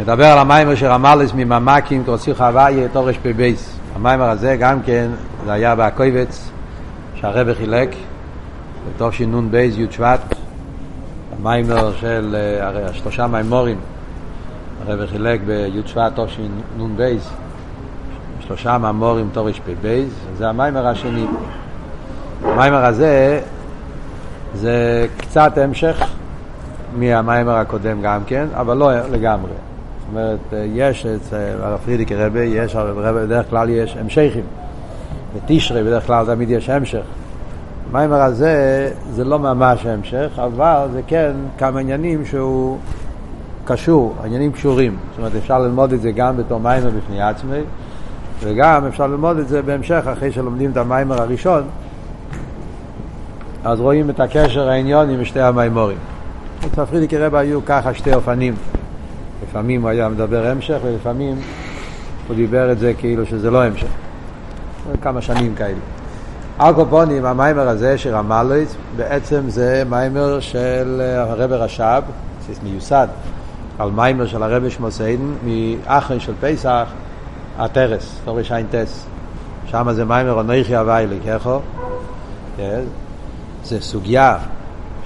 נדבר על המיימר של רמלס מממקים כרוסי חוויה תורש פבייס. המיימר הזה גם כן, זה היה בהקויבץ שהרבא חילק בייס י' שבט. המיימר של uh, שלושה מיימורים הרבא חילק בי' שבט בייס שלושה מיימורים תורש פבייס. זה המיימר השני. המיימר הזה זה קצת המשך מהמיימר הקודם גם כן, אבל לא לגמרי. זאת אומרת, יש אצל הרב פרידיקי רבי, יש רבי, בדרך כלל יש המשכים. בתשרי בדרך כלל תמיד יש המשך. המיימר הזה זה לא ממש המשך, אבל זה כן כמה עניינים שהוא קשור, עניינים קשורים. זאת אומרת, אפשר ללמוד את זה גם בתור מיימר בפני עצמי, וגם אפשר ללמוד את זה בהמשך, אחרי שלומדים את המיימר הראשון, אז רואים את הקשר העניוני משתי המיימורים. אצל פרידיקי רבי היו ככה שתי אופנים. לפעמים הוא היה מדבר המשך ולפעמים הוא דיבר את זה כאילו שזה לא המשך. כמה שנים כאלה. אלקופונים, המיימר הזה של המלויץ, בעצם זה מיימר של הרבר רש"ב, מיוסד על מיימר של הרבר שמוסיידן, מאחרין של פסח, הטרס, תורש עין טס. שם זה מיימר אנכי הוויילי, ככה? זה סוגיה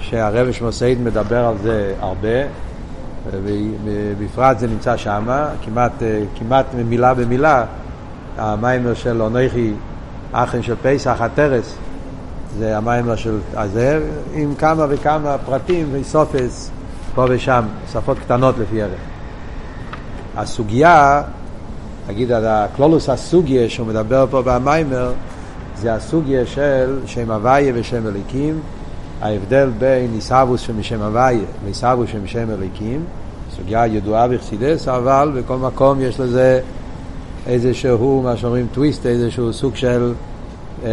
שהרבר שמוסיידן מדבר על זה הרבה, ובפרט זה נמצא שם, כמעט, כמעט מילה במילה, המיימר של אונכי אחן של פסח, הטרס, זה המיימר של הזה, עם כמה וכמה פרטים וסופס פה ושם, שפות קטנות לפי ערך. הסוגיה, נגיד על הקלולוס הסוגיה שהוא מדבר פה במיימר, זה הסוגיה של שם הוויה ושם אליקים, ההבדל בין עיסאוווס שמשם הוויה ועיסאוווס שמשם אליקים, סוגיה ידועה בחסידס, אבל בכל מקום יש לזה איזשהו, מה שאומרים טוויסט, איזשהו סוג של אה,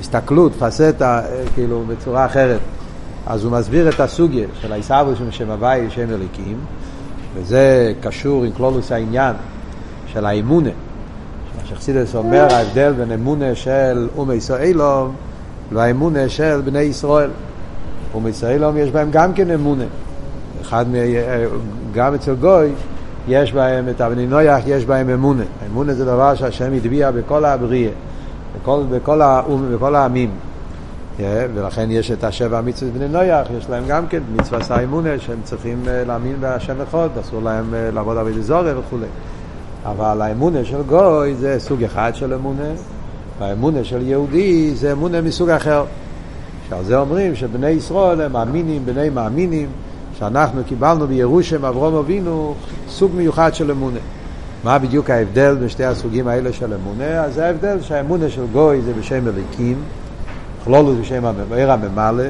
הסתכלות, פסטה, אה, כאילו בצורה אחרת. אז הוא מסביר את הסוגיה של העיסאוווס שמשם הוויה ושם אליקים, וזה קשור עם כלולוס העניין של האמונה. מה שחסידס אומר, ההבדל בין אמונה של אומי ישראלום והאמונה של בני ישראל. ומישראלום יש בהם גם כן אמונה. אחד, מ... גם אצל גוי יש בהם, את אבני נויח יש בהם אמונה. אמונה זה דבר שהשם הטביע בכל הבריאה, בכל, בכל, האום, בכל העמים. Yeah, ולכן יש את השבע מצוות בני נויח, יש להם גם כן מצווה עשה אמונה שהם צריכים להאמין בהשם אחד, אסור להם לעבוד עבודי זורר וכו'. אבל האמונה של גוי זה סוג אחד של אמונה, והאמונה של יהודי זה אמונה מסוג אחר. שעל זה אומרים שבני ישראל הם מאמינים, בני מאמינים, שאנחנו קיבלנו בירושם אברום אבינו סוג מיוחד של אמונה. מה בדיוק ההבדל בין שתי הסוגים האלה של אמונה? אז זה ההבדל שהאמונה של גוי זה בשם אליקים, כלולוס בשם עיר הממלא,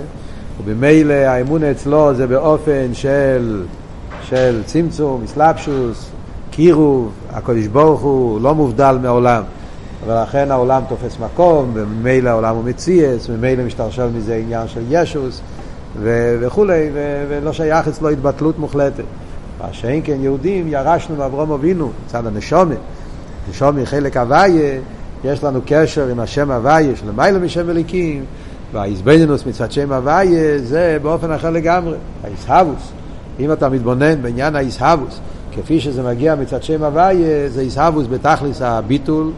ובמילא האמונה אצלו זה באופן של, של צמצום, אסלאפשוס, קירוב, הקדוש ברוך הוא לא מובדל מעולם. ולכן העולם תופס מקום, וממילא העולם הוא מציאס, וממילא משתרשל מזה עניין של ישוס ו- וכולי, ו- ולא שייך אצלו התבטלות מוחלטת. מה שאין כן יהודים ירשנו מאברום אבינו, מצד הנשומה. נשומה חלק הוויה, יש לנו קשר עם השם הוויה של מיילא משם אליקים, והאיזבנינוס מצד שם הוויה זה באופן אחר לגמרי, האיסהבוס. אם אתה מתבונן בעניין האיסהבוס, כפי שזה מגיע מצד שם הוויה, זה איסהבוס בתכליס הביטול,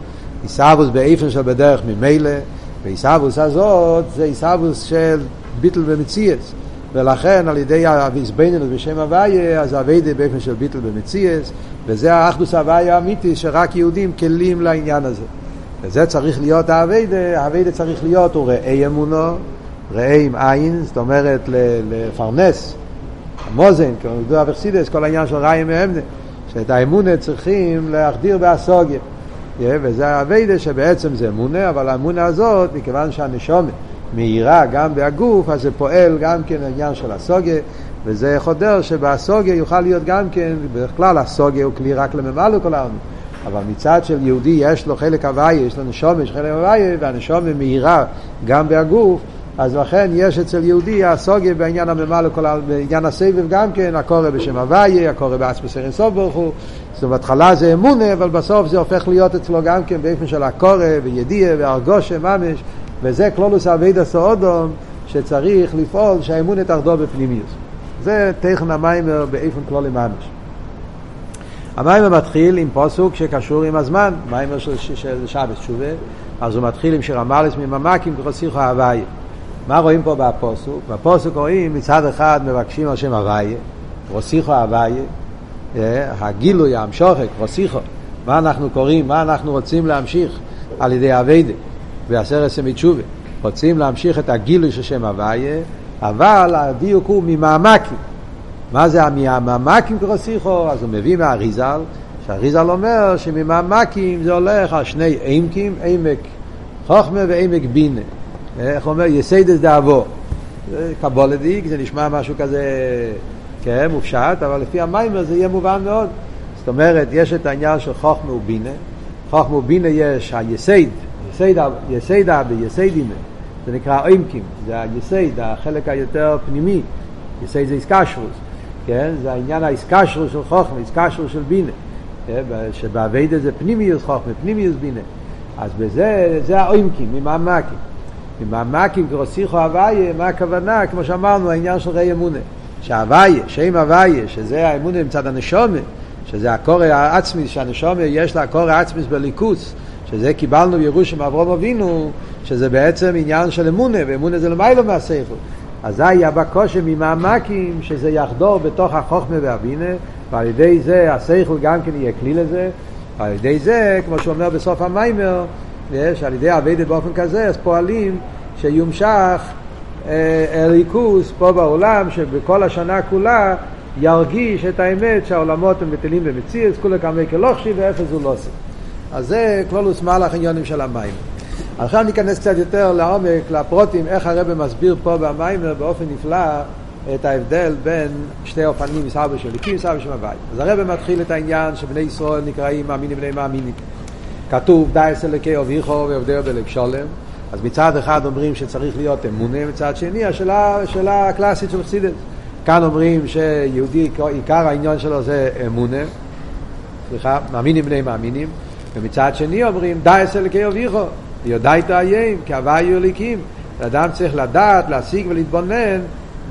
עיסאוווס באיפן של בדרך ממילא, ועיסאוווס הזאת זה עיסאוווס של ביטל ומציאס. ולכן על ידי הוויזבנינוס בשם הוויה, אז הווידה באופן של ביטל ומציאס, וזה האחדוס הוויה האמיתי שרק יהודים כלים לעניין הזה. וזה צריך להיות הווידה, הווידה צריך להיות הוא ראי אמונו, ראי עם עין, זאת אומרת לפרנס, המוזן, כמו ידוע אברסידס, כל העניין של ראי מאמנה, שאת האמונה צריכים להחדיר באסוגיה. וזה האביידה שבעצם זה אמונה, אבל האמונה הזאת, מכיוון שהנשומת מהירה גם בהגוף, אז זה פועל גם כן העניין של הסוגיה, וזה חודר שבסוגיה יוכל להיות גם כן, בדרך כלל הסוגיה הוא כלי רק לממלא כל העולם. אבל מצד של יהודי יש לו חלק הוויה, יש לו נשומת, יש חלק הוויה, והנשומת מהירה גם בהגוף, אז לכן יש אצל יהודי הסוגיה בעניין הממלא כל העולם, בעניין הסבב גם כן, הקורא בשם הוויה, הקורא בעצמס סוף ברוך הוא, זאת אומרת, בהתחלה זה אמונה, אבל בסוף זה הופך להיות אצלו גם כן באופן של הקורא וידיע והרגושה ממש, וזה כלולוס אבידע סאודום שצריך לפעול שהאמונה תחדור בפנימיוס. זה תכן המיימר באיפן כלולי ממש. המיימר מתחיל עם פוסוק שקשור עם הזמן, מיימר של, של שבת שובה, אז הוא מתחיל עם שיר המלס מממקים כחוסיכו הוויה. מה רואים פה בפוסוק? בפוסוק רואים מצד אחד מבקשים שם הוויה, רוסיכו הוויה, אה, הגילוי, המשוכק, רוסיכו, מה אנחנו קוראים, מה אנחנו רוצים להמשיך על ידי אביידה בעשרת סמית שובה. רוצים להמשיך את הגילוי של שם הוויה, אבל הדיוק הוא ממעמקים. מה זה המעמקים כרוסיכו? אז הוא מביא מהאריזל, שהאריזל אומר שממעמקים זה הולך על שני עמקים, עמק חוכמה ועמק בינה. איך אומר? יסיידס דאבו. קבולדיק, זה נשמע משהו כזה, כן, מופשט, אבל לפי המיימר זה יהיה מובן מאוד. זאת אומרת, יש את העניין של חוכמה ובינה. חוכמה ובינה יש היסייד, יסיידה ביסיידימה. זה נקרא עמקים, זה היסייד, החלק היותר פנימי. יסייד זה איסקשרוס, כן? זה העניין האיסקשרוס של חוכמה, איסקשרוס של בינה. כן? שבאביידה זה פנימיוס חוכמה, פנימיוס בינה. אז בזה, זה העמקים, ממעמקים. ממעמקים כרוסיכו הוויה, מה הכוונה? כמו שאמרנו, העניין של ראי אמונה. שהוויה, שם הוויה, שזה האמונה מצד הנשומת, שזה הקורא העצמי, שהנשומת יש לה הקורא העצמי בליכוס, שזה קיבלנו בירושם אברום אבינו, שזה בעצם עניין של אמונה, ואמונה זה למיילו מהסייכו. אזי הבקושם ממעמקים, שזה יחדור בתוך החוכמה והבינה, ועל ידי זה הסייכל גם כן יהיה כלי לזה, ועל ידי זה, כמו שהוא אומר בסוף המיימר, שעל ידי אביידה באופן כזה, אז פועלים שיומשך אליקוס פה בעולם, שבכל השנה כולה ירגיש את האמת שהעולמות הם בטלים במציאות, כולי כמי כלוכשי ואיפה זו לא עושה. אז זה כלולוס מהלך עניונים של המים. עכשיו ניכנס קצת יותר לעומק, לפרוטים, איך הרב מסביר פה במיימר באופן נפלא את ההבדל בין שתי אופנים, מסבא של ליקי ומסבא של מבית. אז הרב מתחיל את העניין שבני ישראל נקראים מאמינים בני מאמינים. כתוב דייס אלוקי אביכו ועובדי בלק שולם. אז מצד אחד אומרים שצריך להיות אמונה, מצד שני השאלה, השאלה הקלאסית של חסידס. כאן אומרים שיהודי, עיקר העניין שלו זה אמונה, סליחה, מאמינים בני מאמינים, ומצד שני אומרים דייס אלוקי אביכו, יודעת איים, כי הווי אליקים. אדם צריך לדעת, להשיג ולהתבונן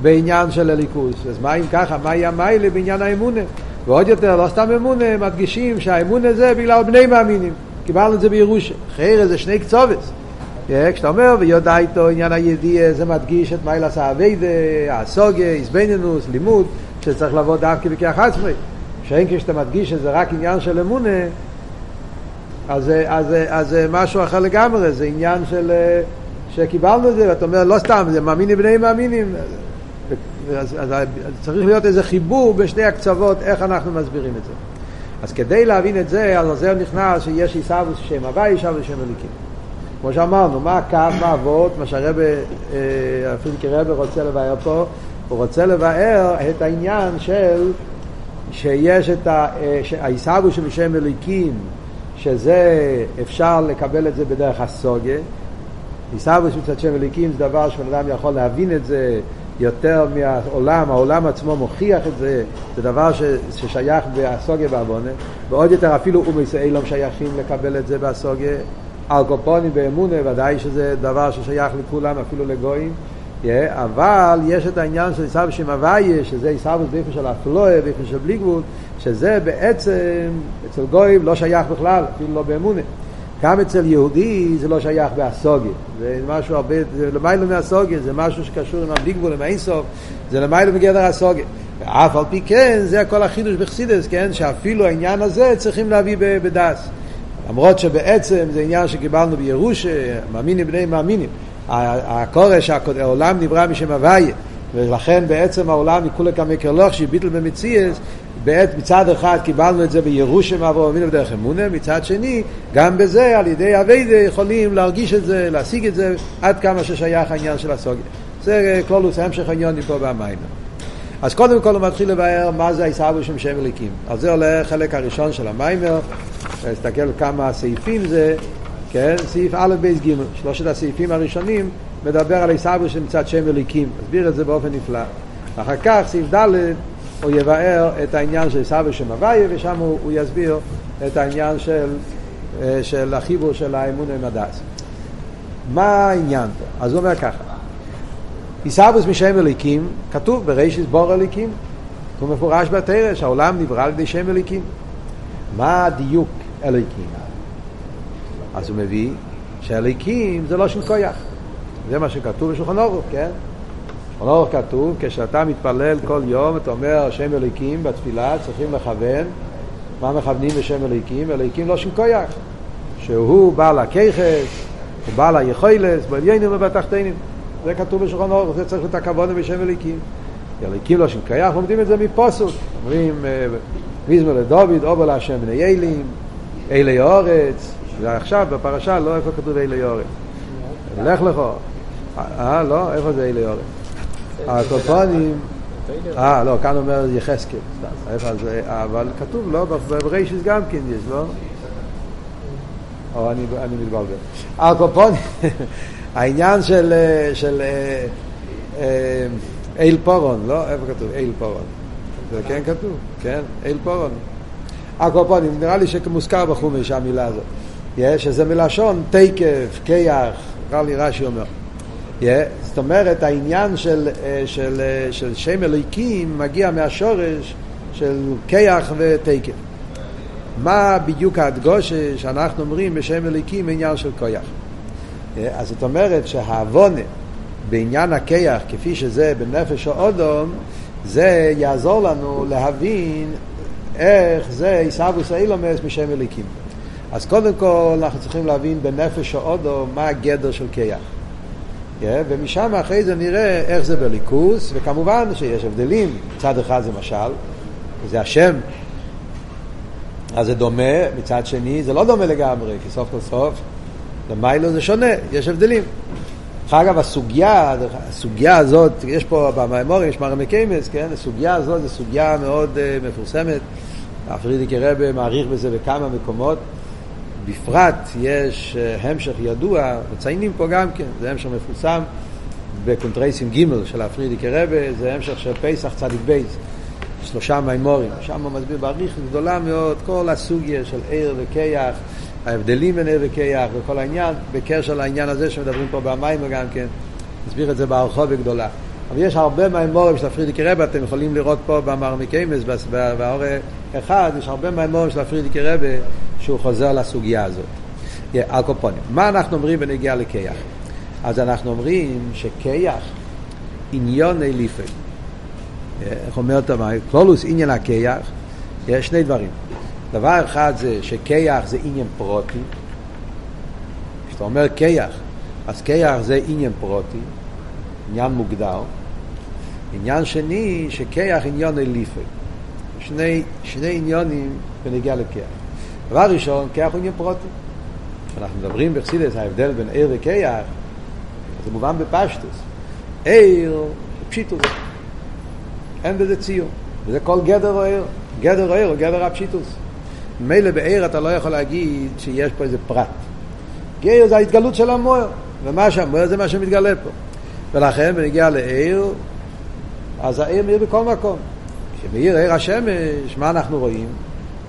בעניין של הליכוס. אז מה אם ככה, מה יהיה המיילה בעניין האמונה? ועוד יותר, לא סתם אמונה, מדגישים שהאמונה זה בגלל בני מאמינים. קיבלנו את זה בירושה. חייר זה שני קצובץ. כשאתה אומר ויודע איתו עניין הידיעה זה מדגיש את מיילס האביידה, הסוגיה, איזבנינוס, לימוד שצריך לבוא דווקא בכיח עצמי שאין כשאתה מדגיש שזה רק עניין של אמונה אז, זה משהו אחר לגמרי, זה עניין של שקיבלנו את זה ואתה אומר לא סתם, זה מאמינים בני מאמינים אז, אז, אז צריך להיות איזה חיבור בשני הקצוות איך אנחנו מסבירים את זה אז כדי להבין את זה, אז זה נכנס שיש עיסאוווס שם הוואי, עיסאוווס שם אליקים. כמו שאמרנו, מה הקו, מה אבות, מה שהרבה, אה, אפילו כרבה רוצה לבאר פה, הוא רוצה לבאר את העניין של שיש את העיסאוווס של שם אליקים, שזה אפשר לקבל את זה בדרך הסוגה. עיסאוווס מצד שם אליקים זה דבר שבן אדם יכול להבין את זה יותר מהעולם, העולם עצמו מוכיח את זה, זה דבר ש, ששייך באסוגיה בעוונה, ועוד יותר אפילו אומיס אילום שייכים לקבל את זה באסוגיה, אלקופונים באמונה ודאי שזה דבר ששייך לכולם, אפילו לגויים, yeah, אבל יש את העניין של עיסאוו שם הוויה, שזה עיסאוו באיפה של אפלואה, באיפה של בלי גבול, שזה בעצם אצל גויים לא שייך בכלל, אפילו לא באמונה. גם אצל יהודי זה לא שייך באסוגיה, זה משהו הרבה, זה למיילו מהסוגיה, זה משהו שקשור עם הביגבול, עם האינסוף, זה למיילו מגדר הסוגיה. ואף על פי כן, זה הכל החידוש בחסידס, כן, שאפילו העניין הזה צריכים להביא בדס. למרות שבעצם זה עניין שקיבלנו בירושה, מאמינים בני מאמינים. הכורש, העולם נברא משם הוויה, ולכן בעצם העולם מכולי כמקר לוח שביטל במציאס, בעת מצד אחד קיבלנו את זה בירושם עבור אבינו בדרך אמונה, מצד שני גם בזה על ידי אביידה יכולים להרגיש את זה, להשיג את זה עד כמה ששייך העניין של הסוגיה. זה כלולוס המשך העניין פה במים. אז קודם כל הוא מתחיל לבאר מה זה העיסאוו שם שם אליקים. על זה עולה חלק הראשון של המיימר, נסתכל כמה סעיפים זה, כן, סעיף א' בייס ג', שלושת הסעיפים הראשונים מדבר על עיסאוו שמצד שם אליקים, מסביר את זה באופן נפלא. אחר כך סעיף ד' הוא יבאר את העניין של סבא שם הוויה, ושם הוא, הוא יסביר את העניין של, אה, של החיבור של האמון עם הדס. מה העניין פה? אז הוא אומר ככה, עיסאוווס משם אליקים, כתוב ברישיס בור אליקים, הוא מפורש בתרא שהעולם נברא על ידי שם אליקים. מה הדיוק אליקים? אז הוא מביא שאליקים זה לא של כויח. זה מה שכתוב בשולחן אורוך, כן? אורוך כתוב, כשאתה מתפלל כל יום, אתה אומר שם אליקים בתפילה, צריכים לכוון. מה מכוונים בשם אליקים? אליקים לא של כויח. שהוא בעל הכיכס, הוא בעל היכולת, בעליינים ובתחתינים. זה כתוב בשולחן אורוך, זה צריך את הכבוד בשם אליקים. אליקים לא של כיח, לומדים את זה מפוסוק. אומרים, ויזמר לדוד, אובו להשם בני אלים, אלי אורץ, זה עכשיו בפרשה, לא איפה כתוב אלי אורץ. לך לך. אה, לא? איפה זה אלי אורץ? הקופונים, אה, לא, כאן אומר יחזקאל, אבל כתוב, לא, בריישיס גם כן יש, לא? או אני, אני מתבלבל. הקופונים, העניין של, של אל פורון, לא? איפה כתוב? אל פורון. זה כן כתוב, כן? אל פורון. הקופונים, נראה לי שמוזכר בחומש המילה הזאת. יש איזה מלשון תקף, כיח, נראה לי רש"י אומר. זאת אומרת, העניין של, של, של שם אלוהיקים מגיע מהשורש של כיח ותקף. מה בדיוק ההדגושה שאנחנו אומרים בשם אלוהיקים עניין של כיח? Yeah, אז זאת אומרת שהעוונה בעניין הכיח, כפי שזה בנפש האודום, זה יעזור לנו להבין איך זה עיסאוווס אילומס משם אליקים. אז קודם כל אנחנו צריכים להבין בנפש האודום מה הגדר של כיח. Yeah, ומשם אחרי זה נראה איך זה בליכוס, וכמובן שיש הבדלים, מצד אחד זה משל, זה השם, אז זה דומה, מצד שני זה לא דומה לגמרי, כי סוף כל סוף, למיילו זה שונה, יש הבדלים. אגב, הסוגיה, הסוגיה הזאת, יש פה במימורים, יש מרמי קיימס, כן? הסוגיה הזאת זו סוגיה מאוד uh, מפורסמת. הפרידיקי רבה מעריך בזה בכמה מקומות. בפרט יש uh, המשך ידוע, מציינים פה גם כן, זה המשך מפורסם בקונטרייסים ג' של הפרידיקי רבה, זה המשך של פסח צדיק בייס, שלושה מימורים. שם הוא מסביר באריך גדולה מאוד כל הסוגיה של עיר וכיח. ההבדלים בין ער וכיח וכל העניין, בקשר לעניין הזה שמדברים פה במים גם כן, נסביר את זה בהרחוב בגדולה. אבל יש הרבה מהאמורים של הפרידיקי רבה, אתם יכולים לראות פה במרמיקיימס, באור אחד, יש הרבה מהאמורים של הפרידיקי רבה שהוא חוזר לסוגיה הזאת. אלקופונים. מה אנחנו אומרים בנגיעה לכיח? אז אנחנו אומרים שכיח עניון אליפי. איך אומר תמי? כלולוס עניין הכיח, יש שני דברים. דבר אחד זה שכיח זה עניין פרוטי. כשאתה אומר כיח, אז כיח זה עניין פרוטי, עניין מוגדר. עניין שני, שכיח עניין אליפי. שני, שני עניונים בנגיע לכיח. דבר ראשון, כיח הוא עניין פרוטי. כשאנחנו מדברים בחסידס, ההבדל בין עיר וכיח, זה מובן בפשטוס. עיר, פשיטוס. אין בזה ציור. וזה כל גדר או עיר. גדר או עיר הוא גדר הפשיטוס. מילא בעיר אתה לא יכול להגיד שיש פה איזה פרט. גיר זה ההתגלות של המוער, ומה שהמוער זה מה שמתגלה פה. ולכן בנגיע לעיר, אז העיר מאיר בכל מקום. כשמאיר עיר השמש, מה אנחנו רואים?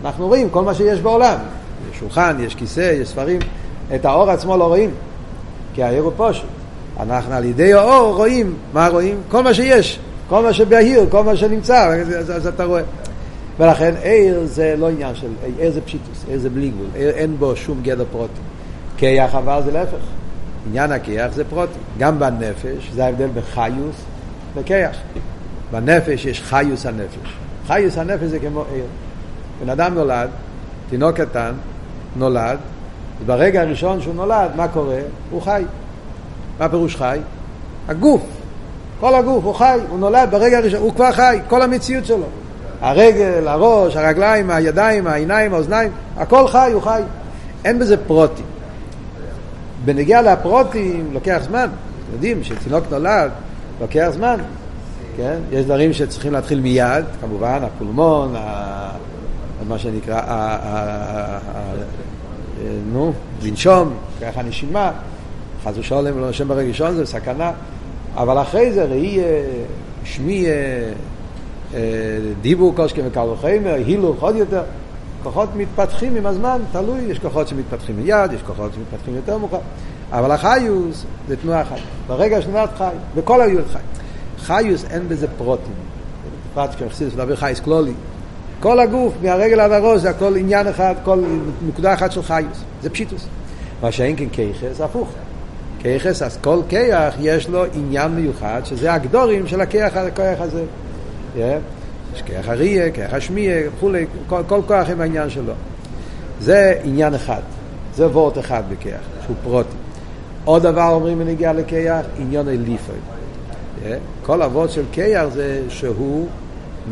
אנחנו רואים כל מה שיש בעולם. יש שולחן, יש כיסא, יש ספרים. את האור עצמו לא רואים, כי העיר הוא פושט. אנחנו על ידי האור רואים, מה רואים? כל מה שיש, כל מה שבהיר, כל מה שנמצא, אז, אז אתה רואה. ולכן עיר זה לא עניין של, עיר זה פשיטוס, עיר זה בלי גבול, עיר אין בו שום גדר פרוטי. כיח אבל זה להפך, עניין הכיח זה פרוטי. גם בנפש, זה ההבדל בין חיוס וכיח. בנפש יש חיוס הנפש. חיוס הנפש זה כמו עיר. בן אדם נולד, תינוק קטן, נולד, וברגע הראשון שהוא נולד, מה קורה? הוא חי. מה פירוש חי? הגוף. כל הגוף, הוא חי, הוא נולד ברגע הראשון, הוא כבר חי, כל המציאות שלו. הרגל, הראש, הרגליים, הידיים, העיניים, האוזניים, הכל חי, הוא חי. אין בזה פרוטים. בנגיע לפרוטים לוקח זמן. אתם יודעים שתינוק נולד לוקח זמן. כן? יש דברים שצריכים להתחיל מיד, כמובן, הפולמון. מה שנקרא. נו, לנשום, ככה נשימה, חס ושלום, לא נושם ברגע ראשון, זה סכנה. אבל אחרי זה ראי שמי דיבור קושקי וקל וחומר, הילוך עוד יותר. כוחות מתפתחים עם הזמן, תלוי, יש כוחות שמתפתחים מיד, יש כוחות שמתפתחים יותר מאוחר. אבל החיוס זה תנועה חי. ברגע שנולד חי, וכל היו חי. חיוס אין בזה פרוטים. בפרט כשמחסידס מדבר חייס כלולי. כל הגוף, מהרגל עד הראש, זה הכל עניין אחד, כל נקודה אחת של חיוס. זה פשיטוס. מה שאין כן כיחס, הפוך. כיחס, אז כל כיח יש לו עניין מיוחד, שזה הגדורים של הכיח, הכיח הזה. Yeah. יש כיח אריה, כיח השמיע, וכולי, כל, כל כוח עם העניין שלו. זה עניין אחד. זה וורט אחד בכיח, שהוא פרוטי. עוד דבר אומרים בנגיעה לכיח, עניון אליפוי. Yeah. כל אבות של כיח זה שהוא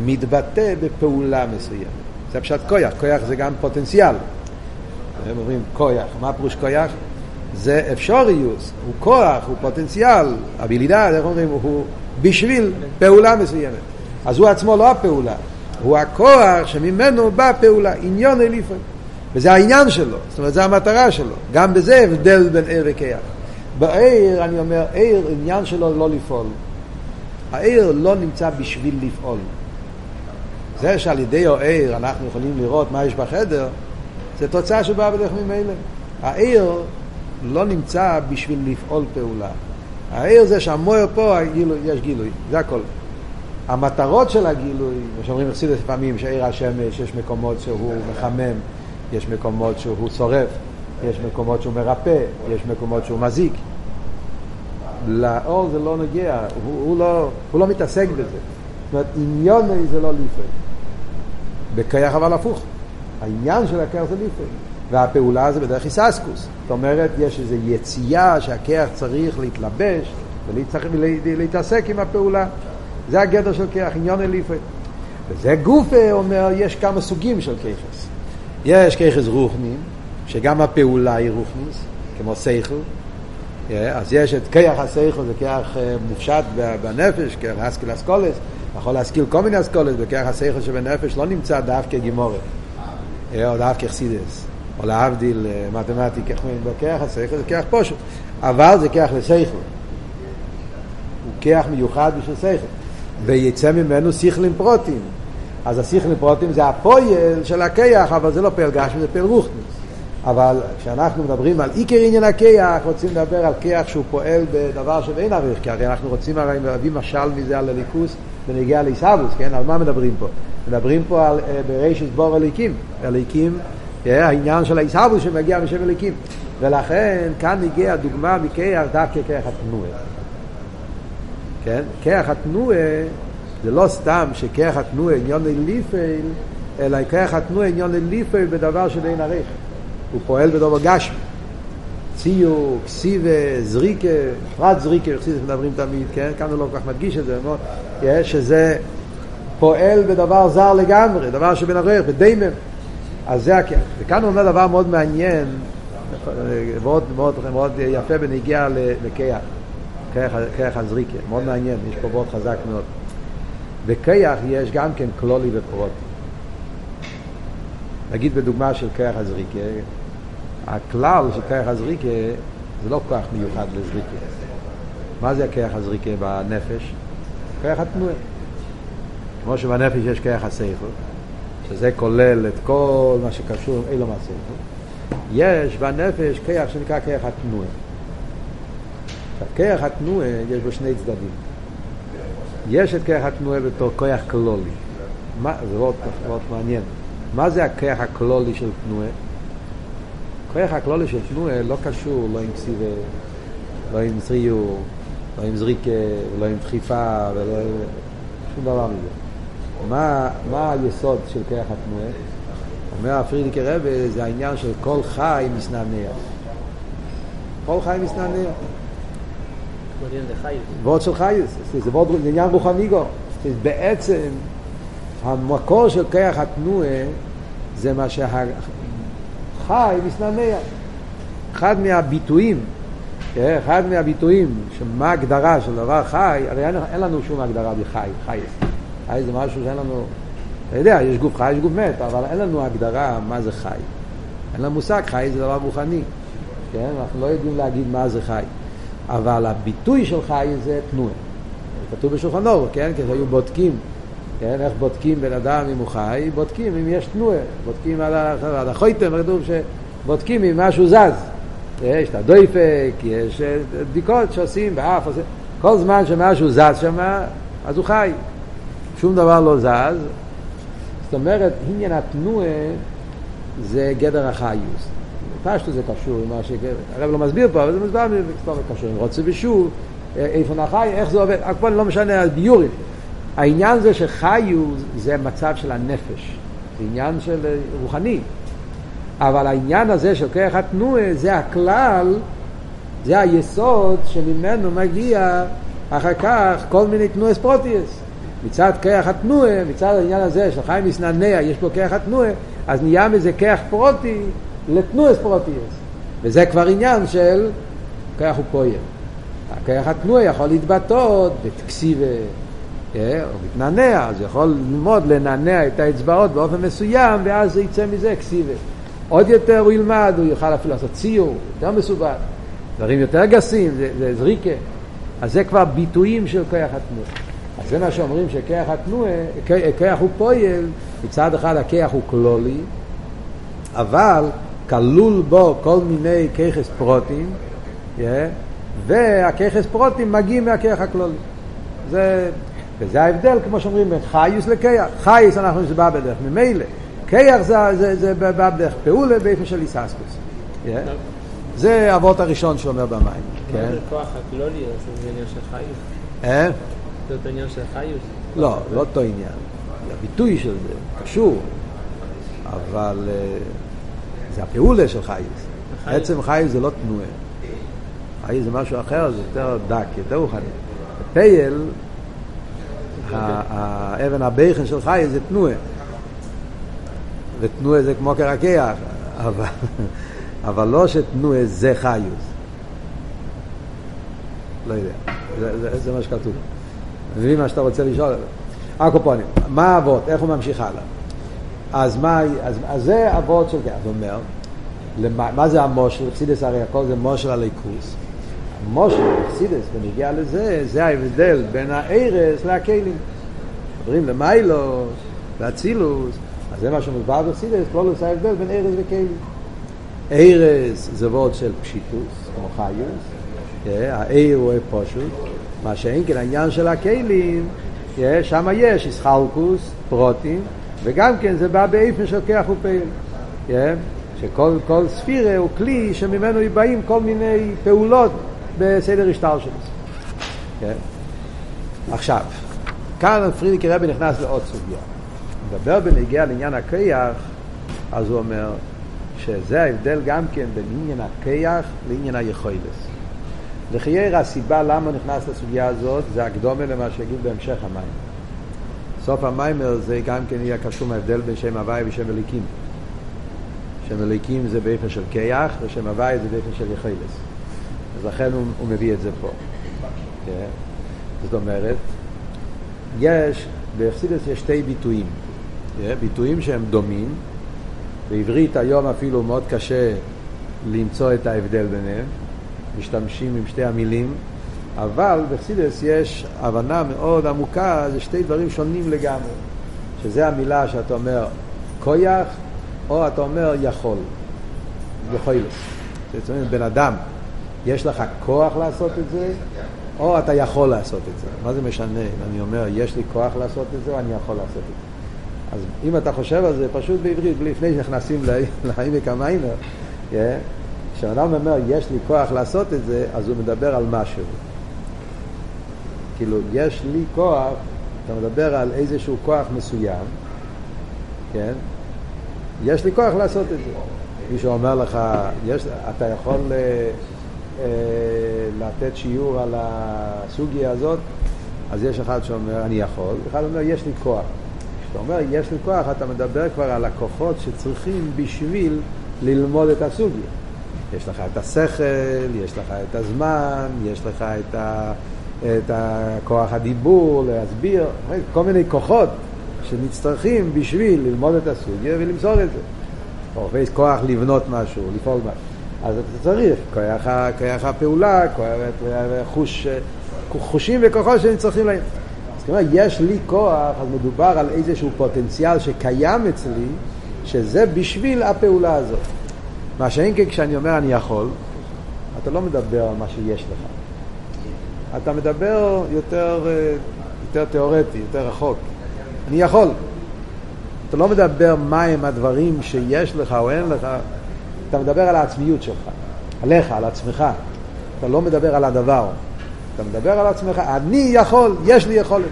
מתבטא בפעולה מסוימת. זה פשוט כויח, כויח זה גם פוטנציאל. הם אומרים כויח, מה פירוש כויח? זה אפשוריוס, הוא כוח, הוא פוטנציאל, הבילידה, איך אומרים, הוא בשביל פעולה מסוימת. אז הוא עצמו לא הפעולה, הוא הכוח שממנו באה פעולה, עניון אליפון. וזה העניין שלו, זאת אומרת, זו המטרה שלו. גם בזה הבדל בין עיר וכיח. בעיר, אני אומר, עיר, עניין שלו לא לפעול. העיר לא נמצא בשביל לפעול. זה שעל ידי העיר אנחנו יכולים לראות מה יש בחדר, זה תוצאה שבאה בדרך ממילא. העיר לא נמצא בשביל לפעול פעולה. העיר זה שהמויר פה, יש גילוי, זה הכל. המטרות של הגילוי, כמו שאומרים אכסידס לפעמים, שעיר השמש, יש מקומות שהוא מחמם, יש מקומות שהוא שורף, יש מקומות שהוא מרפא, יש מקומות שהוא מזיק. לאור זה לא נוגע, הוא, הוא, לא, הוא לא מתעסק בזה. זאת אומרת, עניון זה לא ליפוי. בכיח אבל הפוך. העניין של הכיח זה ליפוי. והפעולה זה בדרך היססקוס. זאת אומרת, יש איזו יציאה שהכיח צריך להתלבש ולהתעסק עם הפעולה. זה הגדר של כיח, עניון אליפוי. וזה גופה אומר, יש כמה סוגים של כיחס. יש כיחס רוחנים, שגם הפעולה היא רוחניס, כמו סייכל. אז יש את כיח הסייכל, זה כיח מופשט בנפש, כיח הסקיל אסכולס. יכול להשכיל כל מיני אסכולס, בכיח הסייכל שבנפש לא נמצא דווקא גימורת, או דווקא חסידס. או להבדיל מתמטיקה, בכיח השכל זה כיח פושט, אבל זה כיח לשכל. הוא כיח מיוחד בשביל שכל. ויצא ממנו שכלים פרוטים. אז השכלים פרוטים זה הפועל של הכיח, אבל זה לא פועל גשמי, זה פועל רוחניס. אבל כשאנחנו מדברים על עיקר עניין הכיח, רוצים לדבר על כיח שהוא פועל בדבר שאין עריך, כי הרי אנחנו רוצים הרי להביא משל מזה על הליכוס ונגיע לעיסאוויס, כן? על מה מדברים פה? מדברים פה על בראשית בור הליקים. הליקים העניין של העיסאוווס שמגיע משם אליקים. ולכן כאן הגיעה דוגמה מכיח דווקא כיח התנועה. כן? כיח התנועה זה לא סתם שכיח התנועה עניון אליפל, אלא כיח התנועה עניון אליפל בדבר של ערך. הוא פועל בדבר גשמי. ציור, כסיבה, זריקה, פרט זריקה, חסידס מדברים תמיד, כן? כאן הוא לא כל כך מדגיש את זה, שזה פועל בדבר זר לגמרי, דבר שבין ערך, בדיימם. אז זה הכיח. וכאן הוא אומר דבר מאוד מעניין, מאוד, מאוד, מאוד יפה בנגיעה לכיח, כיח הזריקה, מאוד מעניין, יש פה מאוד חזק מאוד. בכיח יש גם כן כלולי ופרוטי. נגיד בדוגמה של כיח הזריקה, הכלל של כיח הזריקה זה לא כוח מיוחד לזריקה. מה זה הכיח הזריקה בנפש? כיח התנועה. כמו שבנפש יש כיח הסייכות, שזה כולל את כל מה שקשור אילו מעשינו, יש בנפש כיח שנקרא כיח התנועה. כיח התנועה יש בו שני צדדים. יש את כיח התנועה בתור כיח כלולי. מה, זה מאוד מעניין. מה זה הכיח הכלולי של תנועה? כיח הכלולי של תנועה לא קשור לא עם ציווה, לא עם זריור, לא עם זריקה, לא עם דחיפה, ולא עם שום דבר מזה. מה, מה היסוד של כיח התנועה? אומר הפרידיקי רבי, זה העניין של כל חי מסנענע. כל חי מסנענע. ועוד של חייס, זה ועוד עניין רוחני גם. בעצם המקור של כיח התנועה זה מה שהחי מסנענע. אחד מהביטויים, כן, אחד מהביטויים, שמה ההגדרה של דבר חי, הרי אין לנו שום הגדרה בחי, חייס. חי זה משהו שאין לנו, אתה יודע, יש גוף חי, יש גוף מת, אבל אין לנו הגדרה מה זה חי. אין לנו מושג, חי זה דבר רוחני. כן? אנחנו לא יודעים להגיד מה זה חי. אבל הביטוי של חי זה תנועה. כתוב בשולחן אור, כן? כי היו בודקים, כן? איך בודקים בן אדם אם הוא חי? בודקים אם יש תנועה. בודקים על החויתם, כתוב שבודקים אם משהו זז. יש את הדויפק, יש בדיקות שעושים באף, כל זמן שמשהו זז שם, אז הוא חי. שום דבר לא זז, זאת אומרת, עניין התנועה זה גדר החיוס. פשטו זה קשור עם מה ש... הרב לא מסביר פה, אבל זה מסביר סתם קשור עם רוצה ושוב, איפה נחי, איך זה עובד, הכל לא משנה, ביורים. העניין זה שחיוס זה מצב של הנפש, זה עניין של רוחני. אבל העניין הזה של כוח התנועה זה הכלל, זה היסוד שממנו מגיע אחר כך כל מיני תנועה ספרוטיאס. מצד כוח התנועה, מצד העניין הזה של חיים מסננע, יש פה כוח התנועה, אז נהיה מזה כוח פרוטי לתנועה ספרוטיאס. וזה כבר עניין של הוא פועל. כוח התנועה יכול להתבטאות בכסיבה, אה, או מתנענע, אז יכול ללמוד לנענע את האצבעות באופן מסוים, ואז זה יצא מזה כסיבה. עוד יותר הוא ילמד, הוא יוכל אפילו לעשות ציור, יותר מסובך, דברים יותר גסים, זה, זה זריקה. אז זה כבר ביטויים של כוח התנועה. אז זה מה שאומרים שכוח התנועה, כוח הוא פועל, מצד אחד הכוח הוא כלולי, אבל כלול בו כל מיני ככס פרוטים, yeah, והככס פרוטים מגיעים מהכוח הכלולי. זה, וזה ההבדל, כמו שאומרים, בין חייס לכיח. חייס אנחנו זה בא בדרך ממילא. כיח זה, זה, זה בא בדרך פעולה באיפה של איססקוס. Yeah. זה האבות הראשון שאומר במים. כן? כוח הכלולי זה עניין של חייס. אה? זה אותו עניין של חיוס? לא, לא אותו עניין. הביטוי של זה קשור, אבל זה הפעולה של חייס. עצם חייס זה לא תנועה. חייס זה משהו אחר, זה יותר דק, יותר רוחני. פייל, האבן הבכן של חייס זה תנועה. ותנועה זה כמו קרקח, אבל, אבל לא שתנועה זה חיוס. לא יודע, זה, זה, זה מה שכתוב. מבין מה שאתה רוצה לשאול? הקופונים, מה אבות? איך הוא ממשיך הלאה? אז מה, אז, אז זה אבות של, אז הוא אומר, למה, מה זה המושל? חסידס הרי הכל זה מושל הליכוס. המושל, חסידס, ונגיע לזה, זה ההבדל בין הארס לכלים. מדברים למיילוס, לאצילוס, אז זה מה שמוסבר בחסידס, כל עושה ההבדל בין ארס וכלים. ארס זה וורד של פשיטוס, כמו חיוס, כן, העיר הוא פשוט, מה שאין כן העניין של הכלים, שם יש איסחלקוס, פרוטים, וגם כן זה בא באיפן של כח ופעיל. שכל כל ספירה הוא כלי שממנו באים כל מיני פעולות בסדר השטר שלו. כן? עכשיו, כאן פרידיק רבי נכנס לעוד סוגיה. מדבר בנגיע לעניין הכיח, אז הוא אומר שזה ההבדל גם כן בין עניין הכיח לעניין היכולס. לחייר הסיבה למה נכנס לסוגיה הזאת זה הקדומה למה שיגיד בהמשך המים. סוף המיימר זה גם כן יהיה קשור מההבדל בין שם הוואי ושם אליקים. שם אליקים זה באופן של כיח ושם הוואי זה באופן של יחילס. אז לכן הוא, הוא מביא את זה פה. כן? זאת אומרת, יש, באכסידס יש שתי ביטויים. כן? ביטויים שהם דומים. בעברית היום אפילו מאוד קשה למצוא את ההבדל ביניהם. משתמשים עם שתי המילים, אבל בחסידס יש הבנה מאוד עמוקה, זה שתי דברים שונים לגמרי. שזה המילה שאתה אומר כויח, או אתה אומר יכול. יכולת. זאת אומרת, בן אדם, יש לך כוח לעשות את זה, או אתה יכול לעשות את זה. מה זה משנה אם אני אומר, יש לי כוח לעשות את זה, או אני יכול לעשות את זה. אז אם אתה חושב על זה, פשוט בעברית, לפני שנכנסים לעמק המיימר, כשאדם אומר, יש לי כוח לעשות את זה, אז הוא מדבר על משהו. כאילו, יש לי כוח, אתה מדבר על איזשהו כוח מסוים, כן? יש לי כוח לעשות את זה. מישהו אומר לך, יש, אתה יכול אה, לתת שיעור על הסוגיה הזאת, אז יש אחד שאומר, אני יכול, אחד אומר, יש לי כוח. כשאתה אומר, יש לי כוח, אתה מדבר כבר על הכוחות שצריכים בשביל ללמוד את הסוגיה. יש לך את השכל, יש לך את הזמן, יש לך את, ה, את הכוח הדיבור, להסביר, כל מיני כוחות שנצטרכים בשביל ללמוד את הסוגיה ולמסור את זה. או כוח לבנות משהו, לפעול משהו. אז אתה צריך כוח, כוח הפעולה, כוח, חוש, חושים וכוחות שנצטרכים להם. זאת אומרת, יש לי כוח, אז מדובר על איזשהו פוטנציאל שקיים אצלי, שזה בשביל הפעולה הזאת. מה שאין כן כשאני אומר אני יכול, אתה לא מדבר על מה שיש לך. אתה מדבר יותר, יותר תיאורטי, יותר רחוק. אני יכול. אתה לא מדבר מהם הדברים שיש לך או אין לך, אתה מדבר על העצמיות שלך, עליך, על עצמך. אתה לא מדבר על הדבר. אתה מדבר על עצמך, אני יכול, יש לי יכולת.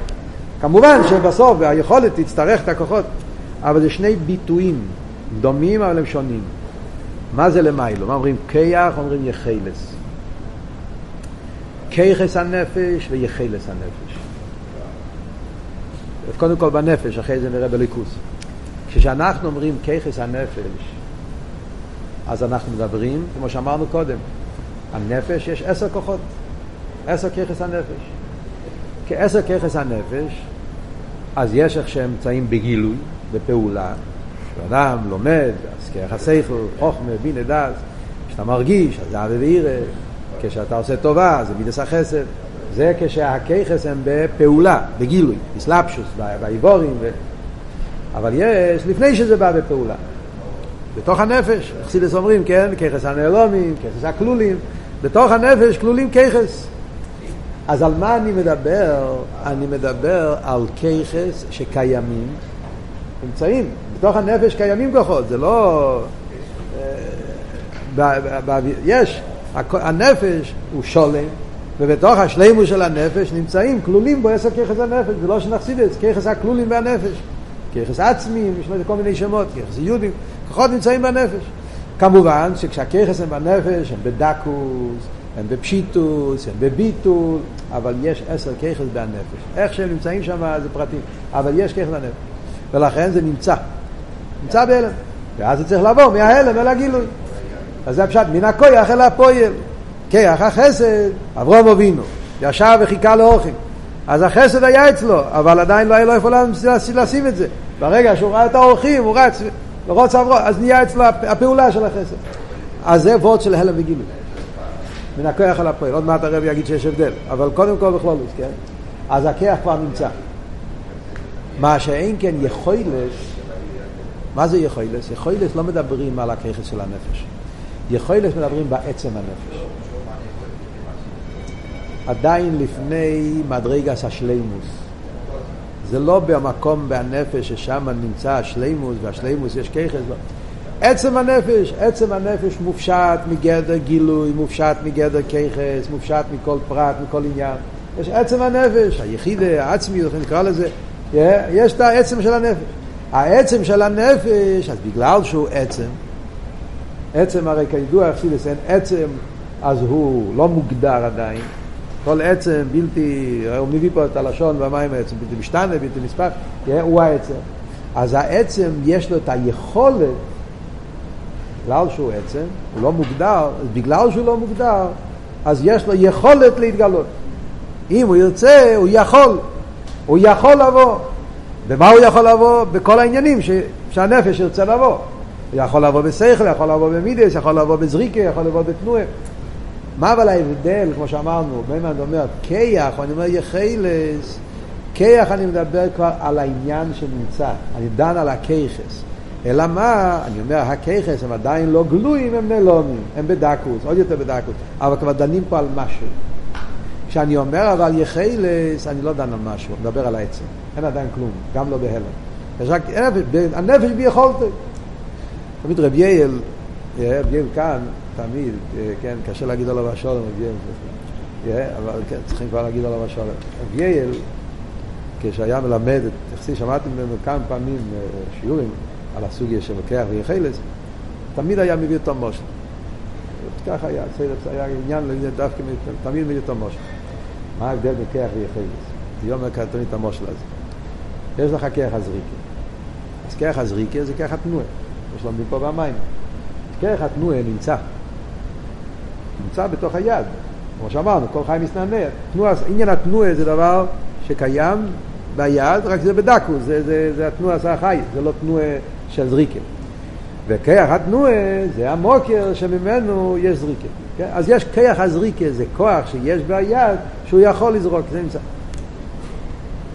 כמובן שבסוף היכולת תצטרך את הכוחות, אבל זה שני ביטויים דומים אבל הם שונים. מה זה למיילו? מה אומרים כיח, אומרים יחילס. כיחס הנפש ויחילס הנפש. קודם כל בנפש, אחרי זה נראה בליכוס. כשאנחנו אומרים כיחס הנפש, אז אנחנו מדברים, כמו שאמרנו קודם, הנפש יש עשר כוחות, עשר כיחס הנפש. כעשר כיחס הנפש, אז יש איך שהם נמצאים בגילוי, בפעולה. כשאדם לומד, אז כיח הסייכל, חוכמה, בינה דס, כשאתה מרגיש, אז זה אבי וירא, כשאתה עושה טובה, זה מידס החסד. זה כשהכיחס הם בפעולה, בגילוי, בסלפשוס, באיבורים. ו... אבל יש, לפני שזה בא בפעולה. בתוך הנפש, חסידס אומרים, כן, כיחס הנעלומים, כיחס הכלולים, בתוך הנפש כלולים כיחס. אז על מה אני מדבר? אני מדבר על כיחס שקיימים, נמצאים, בתוך הנפש קיימים כוחות, זה לא... אה, יש, הנפש הוא שולם, ובתוך השלימו של הנפש נמצאים, כלולים בו עשר כיחס הנפש, זה לא שנחסיד את זה, כיחס הכלולים בהנפש, כיחס עצמיים, יש לזה כל מיני שמות, כיחס יהודים, כוחות נמצאים בנפש. כמובן שכשהכיחס הם בנפש, הם בדקוס, הם בפשיטוס, הם בביטול, אבל יש עשר כיחס בנפש. איך שהם נמצאים שם זה פרטים, אבל יש כיחס בנפש. ולכן זה נמצא. נמצא בהלם. ואז זה צריך לעבור מההלם אל הגילוי. אז זה הפשט, מן הכויח אל הפועל. כיח החסד, אברום אבינו, ישב וחיכה לאורחים. אז החסד היה אצלו, אבל עדיין לא היה לו איפה לשים את זה. ברגע שהוא ראה את האורחים, הוא רץ, לרוץ עברו, אז נהיה אצלו הפעולה של החסד. אז זה וורד של הלם וגילוי. מן הכוח אל הפועל. עוד מעט הרב יגיד שיש הבדל. אבל קודם כל בכלולוס, כן? אז הכיח כבר נמצא. מה שאין כן יכולס, מה זה יכולס? יכולס לא מדברים על הכיחס של הנפש. יכולס מדברים בעצם הנפש. עדיין לפני מדרגס השלימוס. זה לא במקום בנפש ששם נמצא השלימוס, והשלימוס יש כיחס, לא. עצם הנפש, עצם הנפש מופשט מגדר גילוי, מופשט מגדר כיחס, מופשט מכל פרט, מכל עניין. יש עצם הנפש, היחידה, העצמי, איך נקרא לזה, יש את העצם של הנפש. העצם של הנפש, אז בגלל שהוא עצם, עצם הרי כידוע, אכסידס אין עצם, אז הוא לא מוגדר עדיין. כל עצם בלתי, הוא מביא פה את הלשון והמים העצם, בלתי משתנה, בלתי נספח, הוא העצם. אז העצם יש לו את היכולת, בגלל שהוא עצם, הוא לא מוגדר, בגלל שהוא לא מוגדר, אז יש לו יכולת להתגלות. אם הוא ירצה, הוא יכול. הוא יכול לבוא. במה הוא יכול לבוא? בכל העניינים ש... שהנפש ירצה לבוא. הוא יכול לבוא בשכל, יכול לבוא במידס, יכול לבוא בזריקה, יכול לבוא בתנועה. מה אבל ההבדל, כמו שאמרנו, מימד אומר כיח, אני אומר יחילס, כיח אני מדבר כבר על העניין שנמצא, אני דן על הכיחס. אלא מה, אני אומר, הכיחס הם עדיין לא גלויים, הם נלומים, הם בדקוס, עוד יותר בדקוס, אבל כבר דנים פה על משהו. כשאני אומר אבל יחילס, אני לא דן על משהו, אני מדבר על העצם. אין עדיין כלום, גם לא בהלם. יש רק הנפש ביכולת. תמיד רב יעל, יעל כאן, תמיד, כן, קשה להגיד עליו השולם, יעל, אבל כן, צריכים כבר להגיד עליו השולם. יעל, כשהיה מלמד, תכסי, שמעתי ממנו כמה פעמים שיעורים על הסוגיה של לוקח ויחילס, תמיד היה מביא אותו מושל. ככה היה, היה עניין דווקא, תמיד מביא אותו מושל. מה ההבדל בין כיח ויחילס? זה יום תמיד את המושל הזה. יש לך כיח הזריקה. אז כיח הזריקה זה כיח התנועה. יש לומדים פה במים. כיח התנועה נמצא. נמצא בתוך היד. כמו שאמרנו, כל חי מסנענע. עניין התנועה זה דבר שקיים ביד, רק זה בדקו, זה, זה, זה התנועה של החי, זה לא תנועה של זריקה. וכיח התנועה זה המוקר שממנו יש זריקה. כן? אז יש כיח הזריקה, זה כוח שיש ביד שהוא יכול לזרוק, זה נמצא.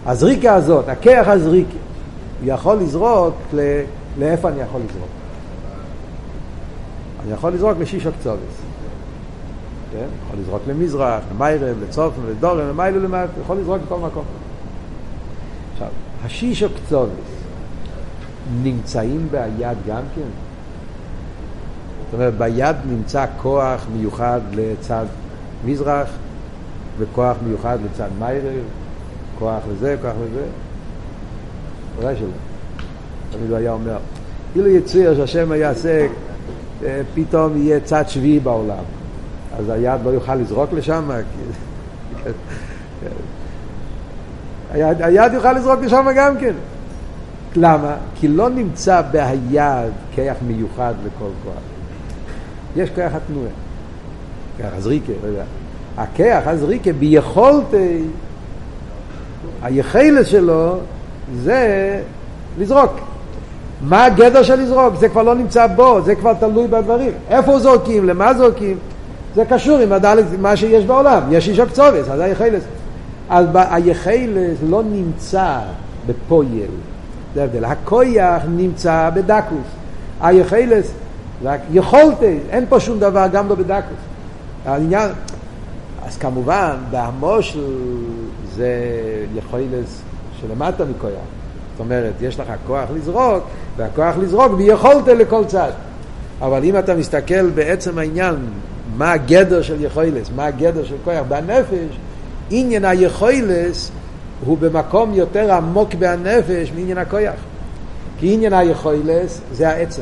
הזריקה הזאת, הכיח הזריקה, הוא יכול לזרוק. לאיפה אני יכול לזרוק? אני יכול לזרוק לשישו קצובס. כן? יכול לזרוק למזרח, למיירב, לצופן, לדורם, למיילו למטה, יכול לזרוק בכל מקום. עכשיו, השישו קצובס נמצאים ביד גם כן? זאת אומרת, ביד נמצא כוח מיוחד לצד מזרח, וכוח מיוחד לצד מיירב, כוח לזה, כוח לזה. ודאי שלא. תמיד הוא היה אומר, אילו יצויר שהשם היה אה, פתאום יהיה צד שביעי בעולם. אז היד לא יוכל לזרוק לשם, היד, היד יוכל לזרוק לשם גם כן. למה? כי לא נמצא בהיד כיח מיוחד לכל כוח. יש כיח התנועה. כיח הזריקה, לא יודע. הכיח הזריקה ביכולתי, היחלס שלו זה לזרוק. מה הגדר של לזרוק? זה כבר לא נמצא בו, זה כבר תלוי בדברים. איפה זורקים? למה זורקים? זה קשור עם הדלת, מה שיש בעולם. יש איש הקצובס, אז היחלס. אז היחלס לא נמצא בפויל. זה ההבדל. הכויח נמצא בדקוס. היחלס, רק יכולתי, אין פה שום דבר, גם לא בדקוס. העניין, אז כמובן, בהמושל זה יכולס שלמטה מכויח. אומרת, יש לך כוח לזרוק, והכוח לזרוק ויכולת לכל צד. אבל אם אתה מסתכל בעצם העניין, מה הגדר של יכולס, מה הגדר של כוח בנפש, עניין היכולס הוא במקום יותר עמוק בנפש מעניין הכוח. כי עניין היכולס זה העצם.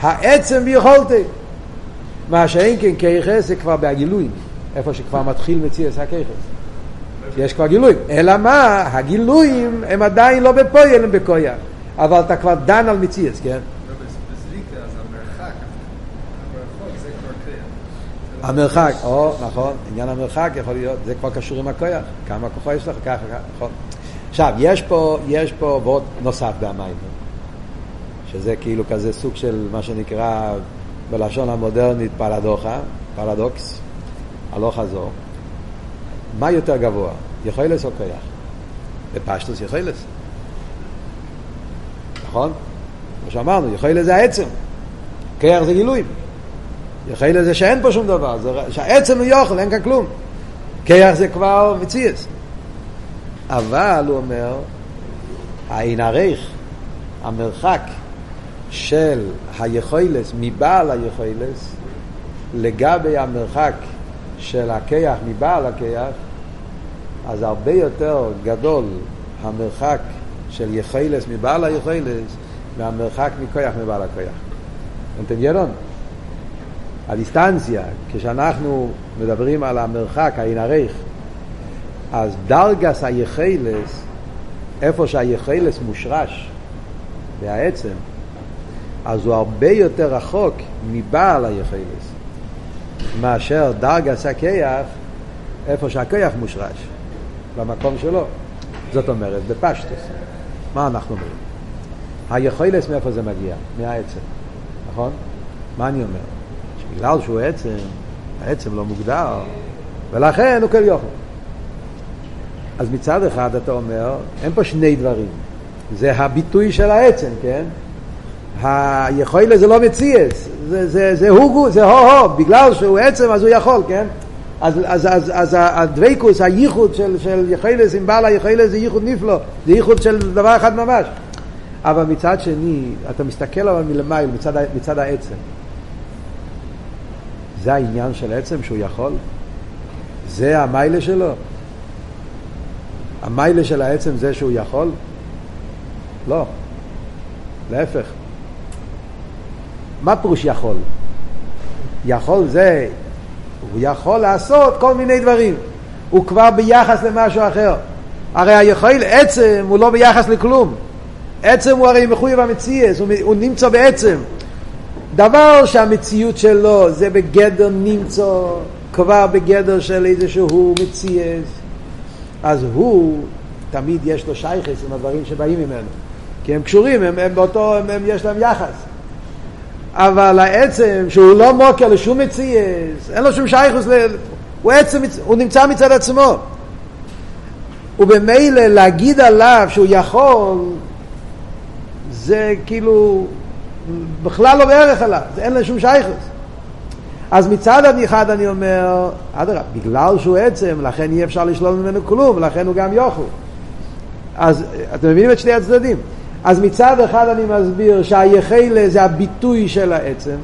העצם ויכולתי. מה שאין כן כיחס זה כבר בהגילויים, איפה שכבר מתחיל מציאס הכיחס. יש כבר גילויים. אלא מה? הגילויים הם עדיין לא בפועל, הם בכויה. אבל אתה כבר דן על מציאס, כן? המרחק, או, נכון, עניין המרחק יכול להיות, זה כבר קשור עם הכויח, כמה כוחו יש לך, ככה, נכון. עכשיו, יש פה, יש פה ועוד נוסף במים, שזה כאילו כזה סוג של מה שנקרא בלשון המודרנית פרדוחה, פרדוקס, הלוך חזור. מה יותר גבוה, יכולס או כויח? בפשטוס יכולס. נכון? כמו שאמרנו, יכולס זה העצם, כיח זה גילויים. יחילה זה שאין פה שום דבר, זה שהעצם הוא יוכל, אין כאן כלום. כיח זה כבר מציאס. אבל, הוא אומר, העין ערך, המרחק של היכולס מבעל היכולס לגבי המרחק של הכיח מבעל הכיח, אז הרבה יותר גדול המרחק של יכולס מבעל היכולס מהמרחק מכיח מבעל הכיח. אתם ידון? הדיסטנציה, כשאנחנו מדברים על המרחק, העין ערך, אז דרגס היחלס, איפה שהיחלס מושרש, והעצם, אז הוא הרבה יותר רחוק מבעל היחלס, מאשר דרגס הכיח, איפה שהכיח מושרש, במקום שלו. זאת אומרת, בפשטוס. מה אנחנו אומרים? היכולס מאיפה זה מגיע? מהעצם, נכון? מה אני אומר? בגלל שהוא עצם, העצם לא מוגדר, ולכן הוא כל יוכל. אז מצד אחד אתה אומר, אין פה שני דברים. זה הביטוי של העצם, כן? היכול לזה לא מציאס, זה, זה, זה הוא, זה הו-הו, בגלל שהוא עצם אז הוא יכול, כן? אז, אז, אז, אז הדבקוס, הייחוד של, של יכולס עם בעל היכולס זה ייחוד נפלא, זה ייחוד של דבר אחד ממש. אבל מצד שני, אתה מסתכל אבל מלמעלה, מצד, מצד העצם. זה העניין של עצם שהוא יכול? זה המיילה שלו? המיילה של העצם זה שהוא יכול? לא. להפך. מה פירוש יכול? יכול זה, הוא יכול לעשות כל מיני דברים. הוא כבר ביחס למשהו אחר. הרי היכול, עצם הוא לא ביחס לכלום. עצם הוא הרי מחויב המציאס, הוא, נמצא בעצם. דבר שהמציאות שלו זה בגדר נמצא, כבר בגדר של איזשהו מציאס, אז הוא, תמיד יש לו שייכס עם הדברים שבאים ממנו. כי הם קשורים, הם, הם באותו, הם, הם, יש להם יחס. אבל העצם, שהוא לא מוקר לשום מציאס, אין לו שום שייכוס. הוא עצם, הוא נמצא מצד עצמו. ובמילא להגיד עליו שהוא יכול, זה כאילו בכלל לא בערך עליו, אין לו שום שייכוס. אז מצד אחד אני אומר, אדרבה, בגלל שהוא עצם, לכן אי אפשר לשלול ממנו כלום, לכן הוא גם יוכל. אז אתם מבינים את שני הצדדים. אז מצד אחד אני מסביר שהיחלה זה הביטוי של העצם.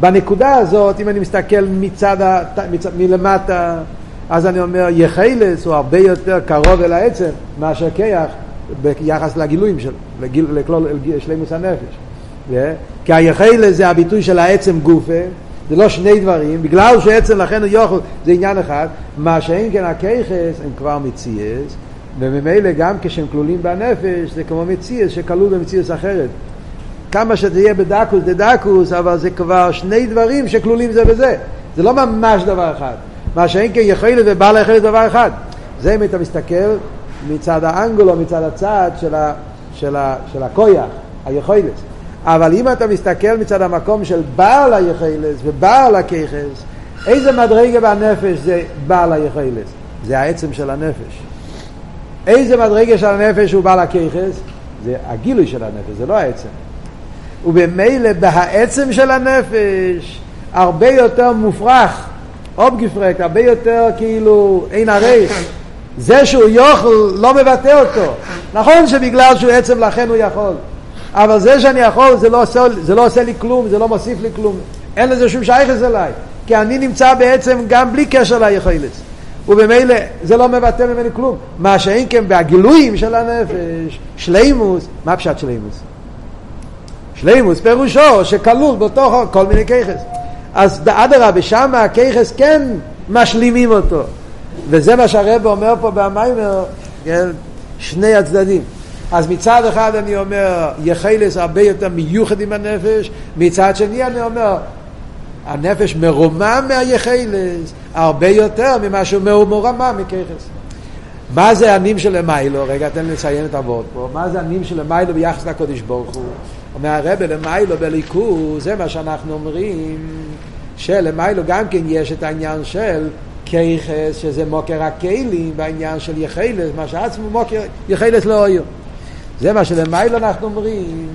בנקודה הזאת, אם אני מסתכל מצד. מצד מלמטה, אז אני אומר, יחלס הוא הרבה יותר קרוב אל העצם מאשר כיח ביחס לגילויים שלו, לגיל, לכלול שלימוס הנפש. Yeah. כי היחלס זה הביטוי של העצם גופה, זה לא שני דברים, בגלל שעצם לכן הוא יוכל, זה עניין אחד, מה שאין כן הכיחס הם כבר מציאס, וממילא גם כשהם כלולים בנפש זה כמו מציאס שכלול במציאס אחרת. כמה שתהיה בדקוס דדקוס, אבל זה כבר שני דברים שכלולים זה בזה. זה לא ממש דבר אחד. מה שאין כן יכולת ובעל היכולת דבר אחד. זה אם אתה מסתכל מצד האנגולו, מצד הצד של, ה, של, ה, של הכויח, היכולת. אבל אם אתה מסתכל מצד המקום של בעל היכולת ובעל הכיכס, איזה מדרגה בנפש זה בעל היכולת? זה העצם של הנפש. איזה מדרגה של הנפש הוא בעל הכיכס? זה הגילוי של הנפש, זה לא העצם. ובמילא בהעצם של הנפש הרבה יותר מופרך, אובגפרק, הרבה יותר כאילו אין עריך. זה שהוא יוכל לא מבטא אותו. נכון שבגלל שהוא עצם לכן הוא יכול. אבל זה שאני יכול זה לא, עושה, זה לא עושה לי כלום, זה לא מוסיף לי כלום. אין לזה שום שייכס אליי. כי אני נמצא בעצם גם בלי קשר ליכולת. ובמילא זה לא מבטא ממני כלום. מה שאין כן בהגילויים של הנפש, שלימוס, מה פשט שלימוס? שלימוס פירושו שכלול בתוך כל מיני כיכס. אז אדרבה, שם הכיכס כן משלימים אותו. וזה מה שהרב אומר פה במיימר, כן, שני הצדדים. אז מצד אחד אני אומר, יחלס הרבה יותר מיוחד עם הנפש, מצד שני אני אומר, הנפש מרומם מהיחלס הרבה יותר ממה שהוא מרומם מכיכס. מה זה הנים של למיילו? רגע, תן לי לציין את הוורד פה. מה זה הנים של למיילו ביחס לקודש ברוך הוא? אומר הרב למיילו בליכוז, זה מה שאנחנו אומרים, שלמיילו גם כן יש את העניין של כיכס, שזה מוקר הכלים, בעניין של יחלס, מה שעצמו מוקר יחלס לא אויר. זה מה שלמיילו אנחנו אומרים,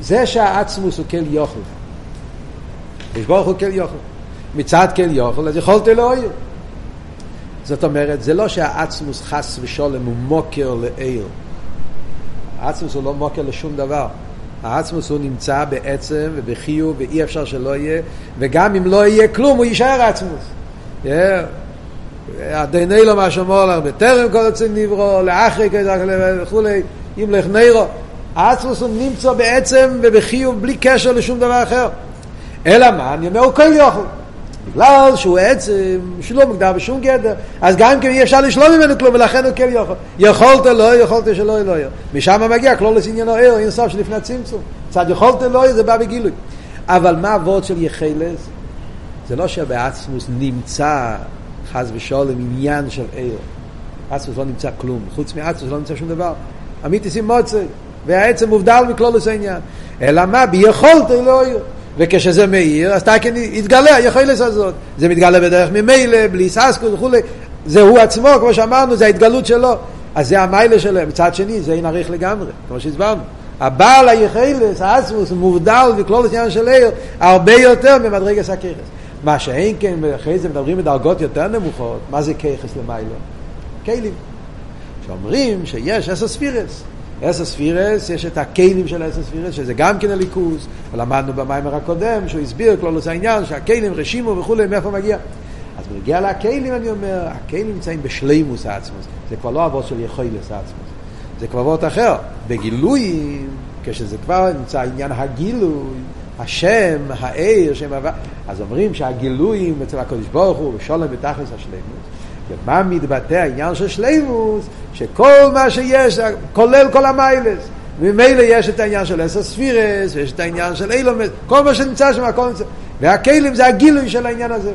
זה שהעצמוס הוא כל יוכל. יש ברוך הוא כל יוכל. מצד כל יוכל, אז יכולת לא אויר. זאת אומרת, זה לא שהעצמוס חס ושולם הוא מוקר לעיר. העצמוס הוא לא מוקר לשום דבר. העצמוס הוא נמצא בעצם ובחיוב ואי אפשר שלא יהיה, וגם אם לא יהיה כלום הוא יישאר עצמוס. עדיני לו מה שאומר לך, בטרם כל עצם נברו, לאחרי וכולי, אם לך נירו. העצמוס הוא נמצא בעצם ובחיוב בלי קשר לשום דבר אחר. אלא מה? אני אומר, הוא כל יוכל. בגלל שהוא עצם, שלא מוגדר בשום גדר, אז גם כן אי אפשר לשלול ממנו כלום, ולכן הוא כן יכול. יכולת לא, יכולת שלא לא. משם מגיע כלולס עניינו ער, אין סוף שלפני הצמצום. צד יכולת לא, זה בא בגילוי. אבל מה הוורד של יחלס? זה לא שבעצמוס נמצא, חס ושלום, עניין של ער. עצמוס לא נמצא כלום. חוץ מעצמוס לא נמצא שום דבר. אמיתיסים מוצא, והעצם מובדל מכלולס העניין. אלא מה? ביכולת לא יהיה. וכשזה מאיר, אז תקן יתגלה היכולת הזאת. זה מתגלה בדרך ממילא, בלי ססקוס וכולי. זה הוא עצמו, כמו שאמרנו, זה ההתגלות שלו. אז זה המיילה שלו. מצד שני, זה אין עריך לגמרי, כמו שהסברנו. הבעל היכולת, האסמוס, מובדל וכלול עניין של עיר, הרבה יותר ממדרגס הככס. מה שאין כן, אחרי זה מדברים בדרגות יותר נמוכות, מה זה ככס למיילו? כלים. שאומרים שיש עשר ספירס. עשר ספירס, יש את הכלים של עשר ספירס, שזה גם כן הליכוז, ולמדנו במיימר הקודם, שהוא הסביר כלולוס העניין, שהכלים רשימו וכולי, מאיפה מגיע. אז בנגיע לכלים אני אומר, הכלים נמצאים בשלימוס העצמוס, זה כבר לא אבות של יכולס העצמוס, זה כבר אבות אחר. בגילויים, כשזה כבר נמצא עניין הגילוי, השם, העיר, שם עבר, אז אומרים שהגילויים אצל הקדוש ברוך הוא, ושולם בתכלס השלימוס, ומה מתבטא העניין של שלימוס? שכל מה שיש, כולל כל המיילס. וממילא יש את העניין של עשר ספירס, ויש את העניין של אילומס, כל מה שנמצא שם, הכל נמצא. והכלים זה הגילוי של העניין הזה.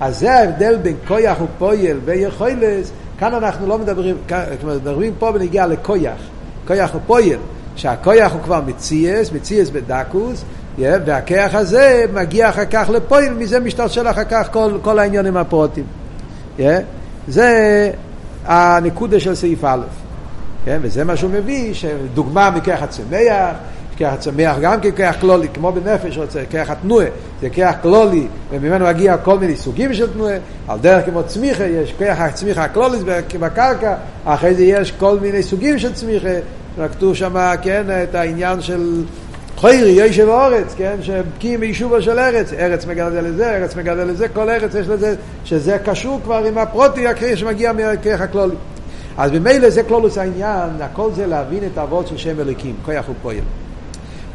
אז זה ההבדל בין כויח ופויל ויכולס, כאן אנחנו לא מדברים, מדברים פה בנגיעה לכויח, כויח ופויל, שהכויח הוא כבר מציאס, מציאס בדקוס, והכיח הזה מגיע אחר כך לפויל, מזה משתלשל אחר כך כל, כל העניינים הפרוטים. זה הנקודה של סעיף א', כן? וזה מה שהוא מביא, שדוגמה מכך הצמח, כיח הצומח גם כן כיח כלולי, כמו בנפש רוצה, כיח התנועה, זה כיח כלולי, וממנו מגיע כל מיני סוגים של תנועה, על דרך כמו צמיחה, יש כיח הצמיחה הכלולי בקרקע, אחרי זה יש כל מיני סוגים של צמיחה, כתוב שם, כן, את העניין של חוירי, יושב אורץ, כן, שבקיאים ביישובו של ארץ, ארץ מגדל לזה, ארץ מגדל לזה, כל ארץ יש לזה, שזה קשור כבר עם הפרוטי הקריאה שמגיע מהכיח הכלולי. אז ממילא זה כלולוס העניין, הכל זה להבין את האבות של שם אליקים, כוח ופועל.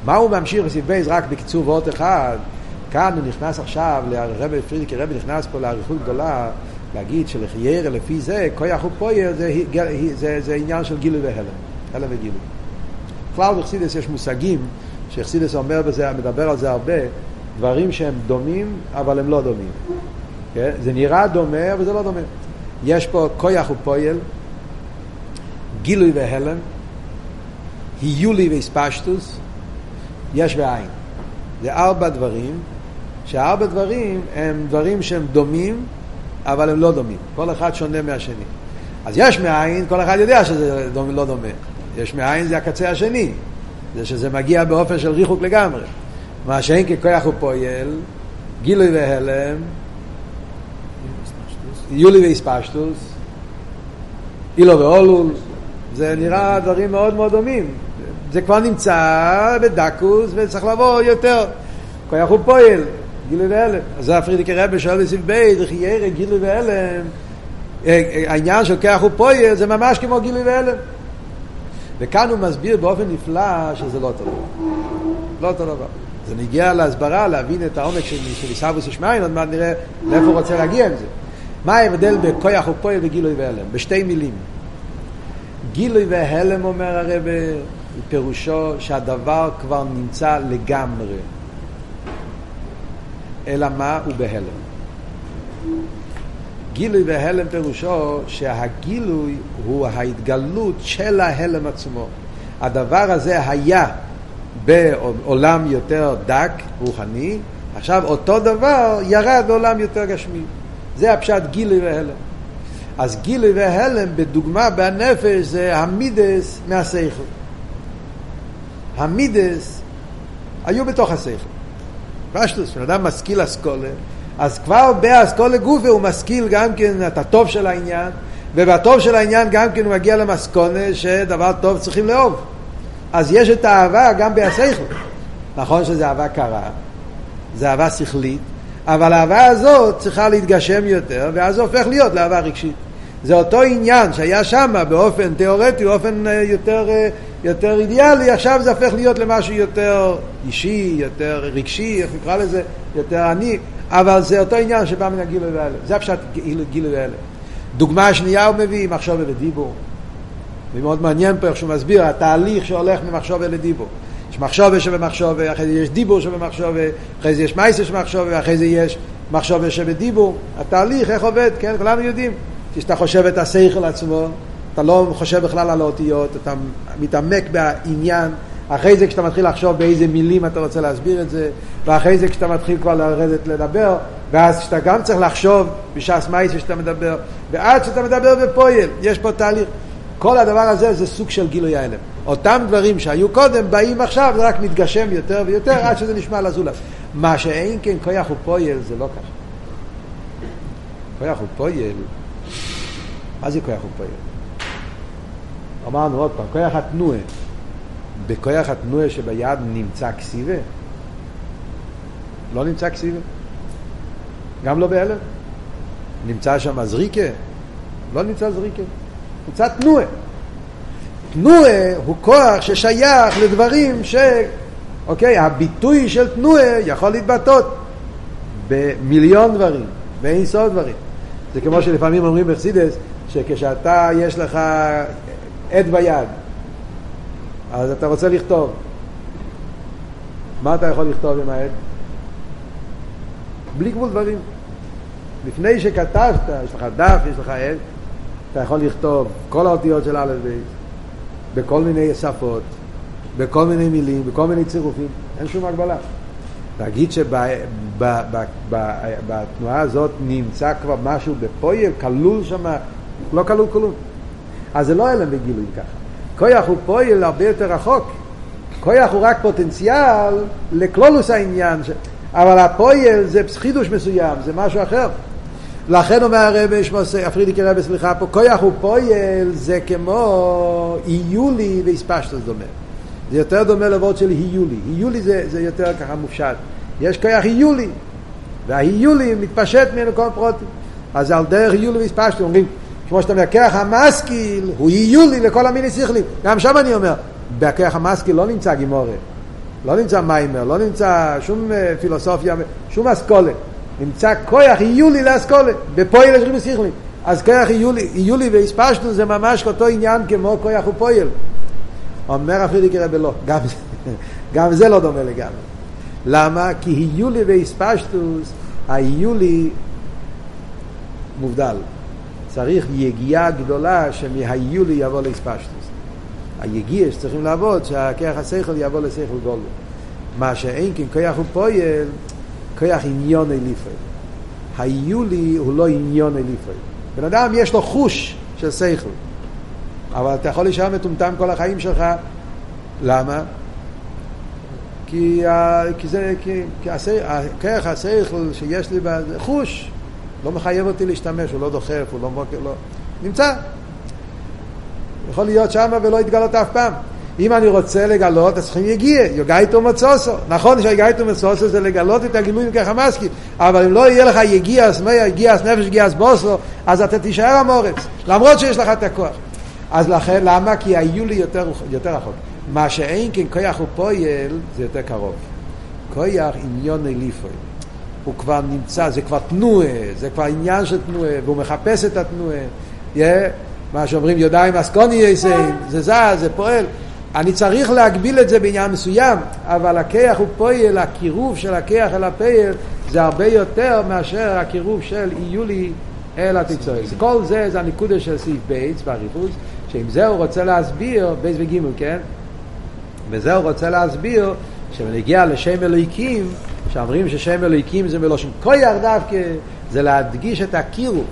מה הוא ממשיך לסעיף בייס רק בקיצור ואות אחד? כאן הוא נכנס עכשיו, לרבי פרידיקי רבי נכנס פה לאריכות גדולה, להגיד שלחיירה לפי זה, כוח ופועל זה, זה, זה, זה עניין של גילוי והלם, הלם וגילוי. בכלל בחסידס יש מושגים, שחסידס אומר בזה, מדבר על זה הרבה, דברים שהם דומים, אבל הם לא דומים. כן? זה נראה דומה, אבל זה לא דומה. יש פה כוח ופועל, גילוי והלם, היולי והספשטוס, יש ועין. זה ארבע דברים, שהארבע דברים הם דברים שהם דומים, אבל הם לא דומים. כל אחד שונה מהשני. אז יש מאין, כל אחד יודע שזה דומה, לא דומה. יש מאין זה הקצה השני, זה שזה מגיע באופן של ריחוק לגמרי. מה שאין ככוח הוא פועל, גילוי והלם, יולי והספשטוס, אילו ואולול, זה נראה דברים מאוד מאוד דומים. זה כבר נמצא בדקוס וצריך לבוא יותר. כוח הוא פועל, גילוי והלם. אז זה הפרידיקי רבי שואל בסביב בית, איך ירא גילוי והלם. העניין של כוח הוא פועל זה ממש כמו גילוי והלם. וכאן הוא מסביר באופן נפלא שזה לא אותו דבר. לא אותו דבר. זה נגיע להסברה, להבין את העומק של, עיסאוויס ושמיין, עוד מעט נראה לאיפה הוא רוצה להגיע עם זה. מה ההבדל בכוח ופועל וגילוי והלם? בשתי מילים. גילוי והלם, אומר הרב, פירושו שהדבר כבר נמצא לגמרי. אלא מה? הוא בהלם. גילוי והלם פירושו שהגילוי הוא ההתגלות של ההלם עצמו. הדבר הזה היה בעולם יותר דק, רוחני, עכשיו אותו דבר ירד בעולם יותר גשמי. זה הפשט גילוי והלם. אז גילוי והלם בדוגמה בנפש זה המידס מהשכל. המידס היו בתוך השכל. פשטוס, בן אדם משכיל אסכולה, אז כבר באסכולה גופה הוא משכיל גם כן את הטוב של העניין, ובטוב של העניין גם כן הוא מגיע למסכונה שדבר טוב צריכים לאהוב. אז יש את האהבה גם בהשכל. נכון שזה אהבה קרה, זה אהבה שכלית, אבל האהבה הזאת צריכה להתגשם יותר, ואז זה הופך להיות לאהבה רגשית. זה אותו עניין שהיה שם באופן תיאורטי, באופן אה, יותר, אה, יותר אידיאלי, עכשיו זה הופך להיות למשהו יותר אישי, יותר רגשי, איך נקרא לזה, יותר עני, אבל זה אותו עניין שבא מן הגילוי והאלה. זה הפשט גילוי והאלה. דוגמה שנייה הוא מביא, מחשוב לדיבור. ומאוד מעניין פה איך שהוא מסביר, התהליך שהולך ממחשוב לדיבור. יש מחשוב שבמחשוב, אחרי זה יש דיבור שבמחשוב, אחרי זה יש מייסר שבמחשוב, אחרי זה יש מחשוב שבדיבור. התהליך, איך עובד, כן, כולנו יודעים. כשאתה חושב את השכל עצמו, אתה לא חושב בכלל על האותיות, אתה מתעמק בעניין, אחרי זה כשאתה מתחיל לחשוב באיזה מילים אתה רוצה להסביר את זה, ואחרי זה כשאתה מתחיל כבר לרדת לדבר, ואז כשאתה גם צריך לחשוב בש"ס מייס שאתה מדבר, ועד שאתה מדבר בפועל, יש פה תהליך. כל הדבר הזה זה סוג של גילוי ההלם. אותם דברים שהיו קודם באים עכשיו, זה רק מתגשם יותר ויותר עד שזה נשמע לזולת. מה שאין כן כוח ופועל זה לא ככה. כוח ופועל מה זה כוח ופועל? אמרנו עוד פעם, כוח התנועה. בכוח התנועה שביד נמצא כסיבה? לא נמצא כסיבה. גם לא בהלם. נמצא שם זריקה? לא נמצא זריקה. נמצא תנועה. תנועה הוא כוח ששייך לדברים ש... אוקיי, הביטוי של תנועה יכול להתבטאות במיליון דברים, באין סוף דברים. זה כמו שלפעמים אומרים בחסידס, שכשאתה, יש לך עט ביד, אז אתה רוצה לכתוב. מה אתה יכול לכתוב עם העט? בלי גבול דברים. לפני שכתבת, יש לך דף, יש לך עט, אתה יכול לכתוב כל האותיות של א' ב' בכל מיני שפות, בכל מיני מילים, בכל מיני צירופים, אין שום הגבלה. להגיד שבתנועה הזאת נמצא כבר משהו בפויל, כלול שם לא כלול כלום. אז זה לא הלם בגילוי ככה. כוח הוא פועל הרבה יותר רחוק. כוח הוא רק פוטנציאל לכלולוס העניין, ש... אבל הפויל זה חידוש מסוים, זה משהו אחר. לכן אומר הרב, הפרידיקי רבי, סליחה פה, כוח הוא פויל זה כמו איולי ואספשטוס דומה. זה יותר דומה לוורד של היולי. היולי זה, זה יותר ככה מופשט. יש כוח היולי, וההיולי מתפשט ממנו כל פרוטים. אז על דרך היולי ואספשטוס אומרים, כמו שאתה אומר, כוח המשכיל הוא היולי לכל המיני שכלים. גם שם אני אומר, בכוח המשכיל לא נמצא גימורת. לא נמצא מיימר, לא נמצא שום פילוסופיה, שום אסכולה. נמצא כוח איולי לאסכולה, בפועל יש ריבוס שכלים. אז כוח איולי, איולי והספשנו זה ממש אותו עניין כמו כוח ופועל. אומר אפילו כרבי לא, גם, גם זה לא דומה לגמרי. למה? כי היולי והספשטוס, היולי מובדל. צריך יגיעה גדולה שמהיולי יבוא להספשטוס. היגיע שצריכים לעבוד, שהכיח השכל יבוא לשכל גולו. מה שאין כן כיח הוא פועל, כיח עניון אליפוי. היולי הוא לא עניון אליפוי. בן אדם יש לו חוש של שכל, אבל אתה יכול להישאר מטומטם כל החיים שלך. למה? כי, כי זה, כי, כי השכל שיש לי חוש, לא מחייב אותי להשתמש, הוא לא דוחף, הוא לא מוקר, לא... נמצא. יכול להיות שם ולא יתגלות אף פעם. אם אני רוצה לגלות, אז צריכים יגיע, יוגייתו מצוסו. נכון שיוגייתו מצוסו זה לגלות את הגילויים כחמאסקי, אבל אם לא יהיה לך יגיע אסמי, יגיע אס יגיע אסבוסו, אז אתה תישאר המורץ, למרות שיש לך את הכוח. אז לכן, למה? כי היו לי יותר, יותר רחוק. מה שאין כן כוח ופועל, זה יותר קרוב. כוח עניון אליפוי. הוא כבר נמצא, זה כבר תנועה, זה כבר עניין של תנועה, והוא מחפש את התנועה. Yeah. מה שאומרים ידיים אסקוני יסיים, זה זז, זה פועל. אני צריך להגביל את זה בעניין מסוים, אבל הכיח הוא פועל, הקירוב של הכיח אל הפועל זה הרבה יותר מאשר הקירוב של איולי אל התקשורת. כל זה זה הנקודה של סעיף בייס באריכוס, שעם זה הוא רוצה להסביר, בייס וגימל, כן? בזה הוא רוצה להסביר כשנגיע לשם אלוהיקים, שאומרים ששם אלוהיקים זה מלושן כויח דווקא, זה להדגיש את הקירוב.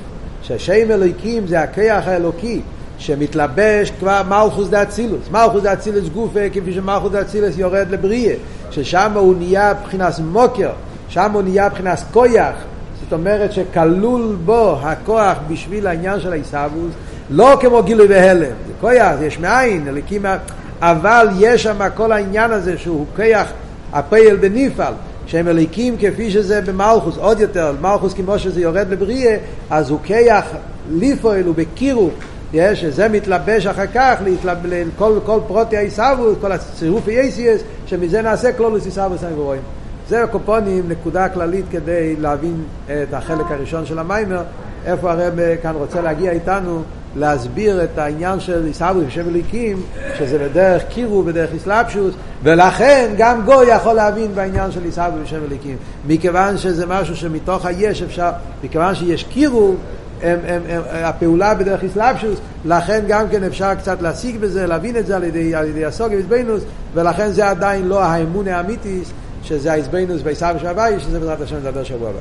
שהשם אלוהיקים זה הכיח האלוקי שמתלבש כבר מלכוס דה אצילוס מלכוס דה אצילוס גופה כפי שמלכוס דה אצילוס יורד לבריאה ששם הוא נהיה מבחינת מוקר שם הוא נהיה מבחינת כויח זאת אומרת שכלול בו הכוח בשביל העניין של העיסאוווס לא כמו גילוי והלם זה כויח, יש מאין, אלוקים אבל יש שם כל העניין הזה שהוא כיח הפייל בניפל שהם אליקים כפי שזה במלכוס, עוד יותר, מלכוס כמו שזה יורד לבריאה, אז הוא כיח ליפויל ובקירו, שזה מתלבש אחר כך לכל כל פרוטי העיסאוווס, כל הצירוף אייסיאס, שמזה נעשה כלולוס עיסאוווס הנברואים. זה הקופונים, נקודה כללית כדי להבין את החלק הראשון של המיימר, איפה הרב כאן רוצה להגיע איתנו להסביר את העניין של עיסאווי ושם אליקים, שזה בדרך קירו, בדרך אסלאפשוס, ולכן גם גוי יכול להבין בעניין של עיסאווי ושם אליקים. מכיוון שזה משהו שמתוך היש אפשר, מכיוון שיש קירו, הם, הם, הם, הפעולה בדרך אסלאפשוס, לכן גם כן אפשר קצת להשיג בזה, להבין את זה על ידי, על ידי הסוג ואיזבנוס, ולכן זה עדיין לא האמון האמיתי, שזה האיזבנוס בעיסאווי של שזה בעזרת השם נדבר שבוע הבא.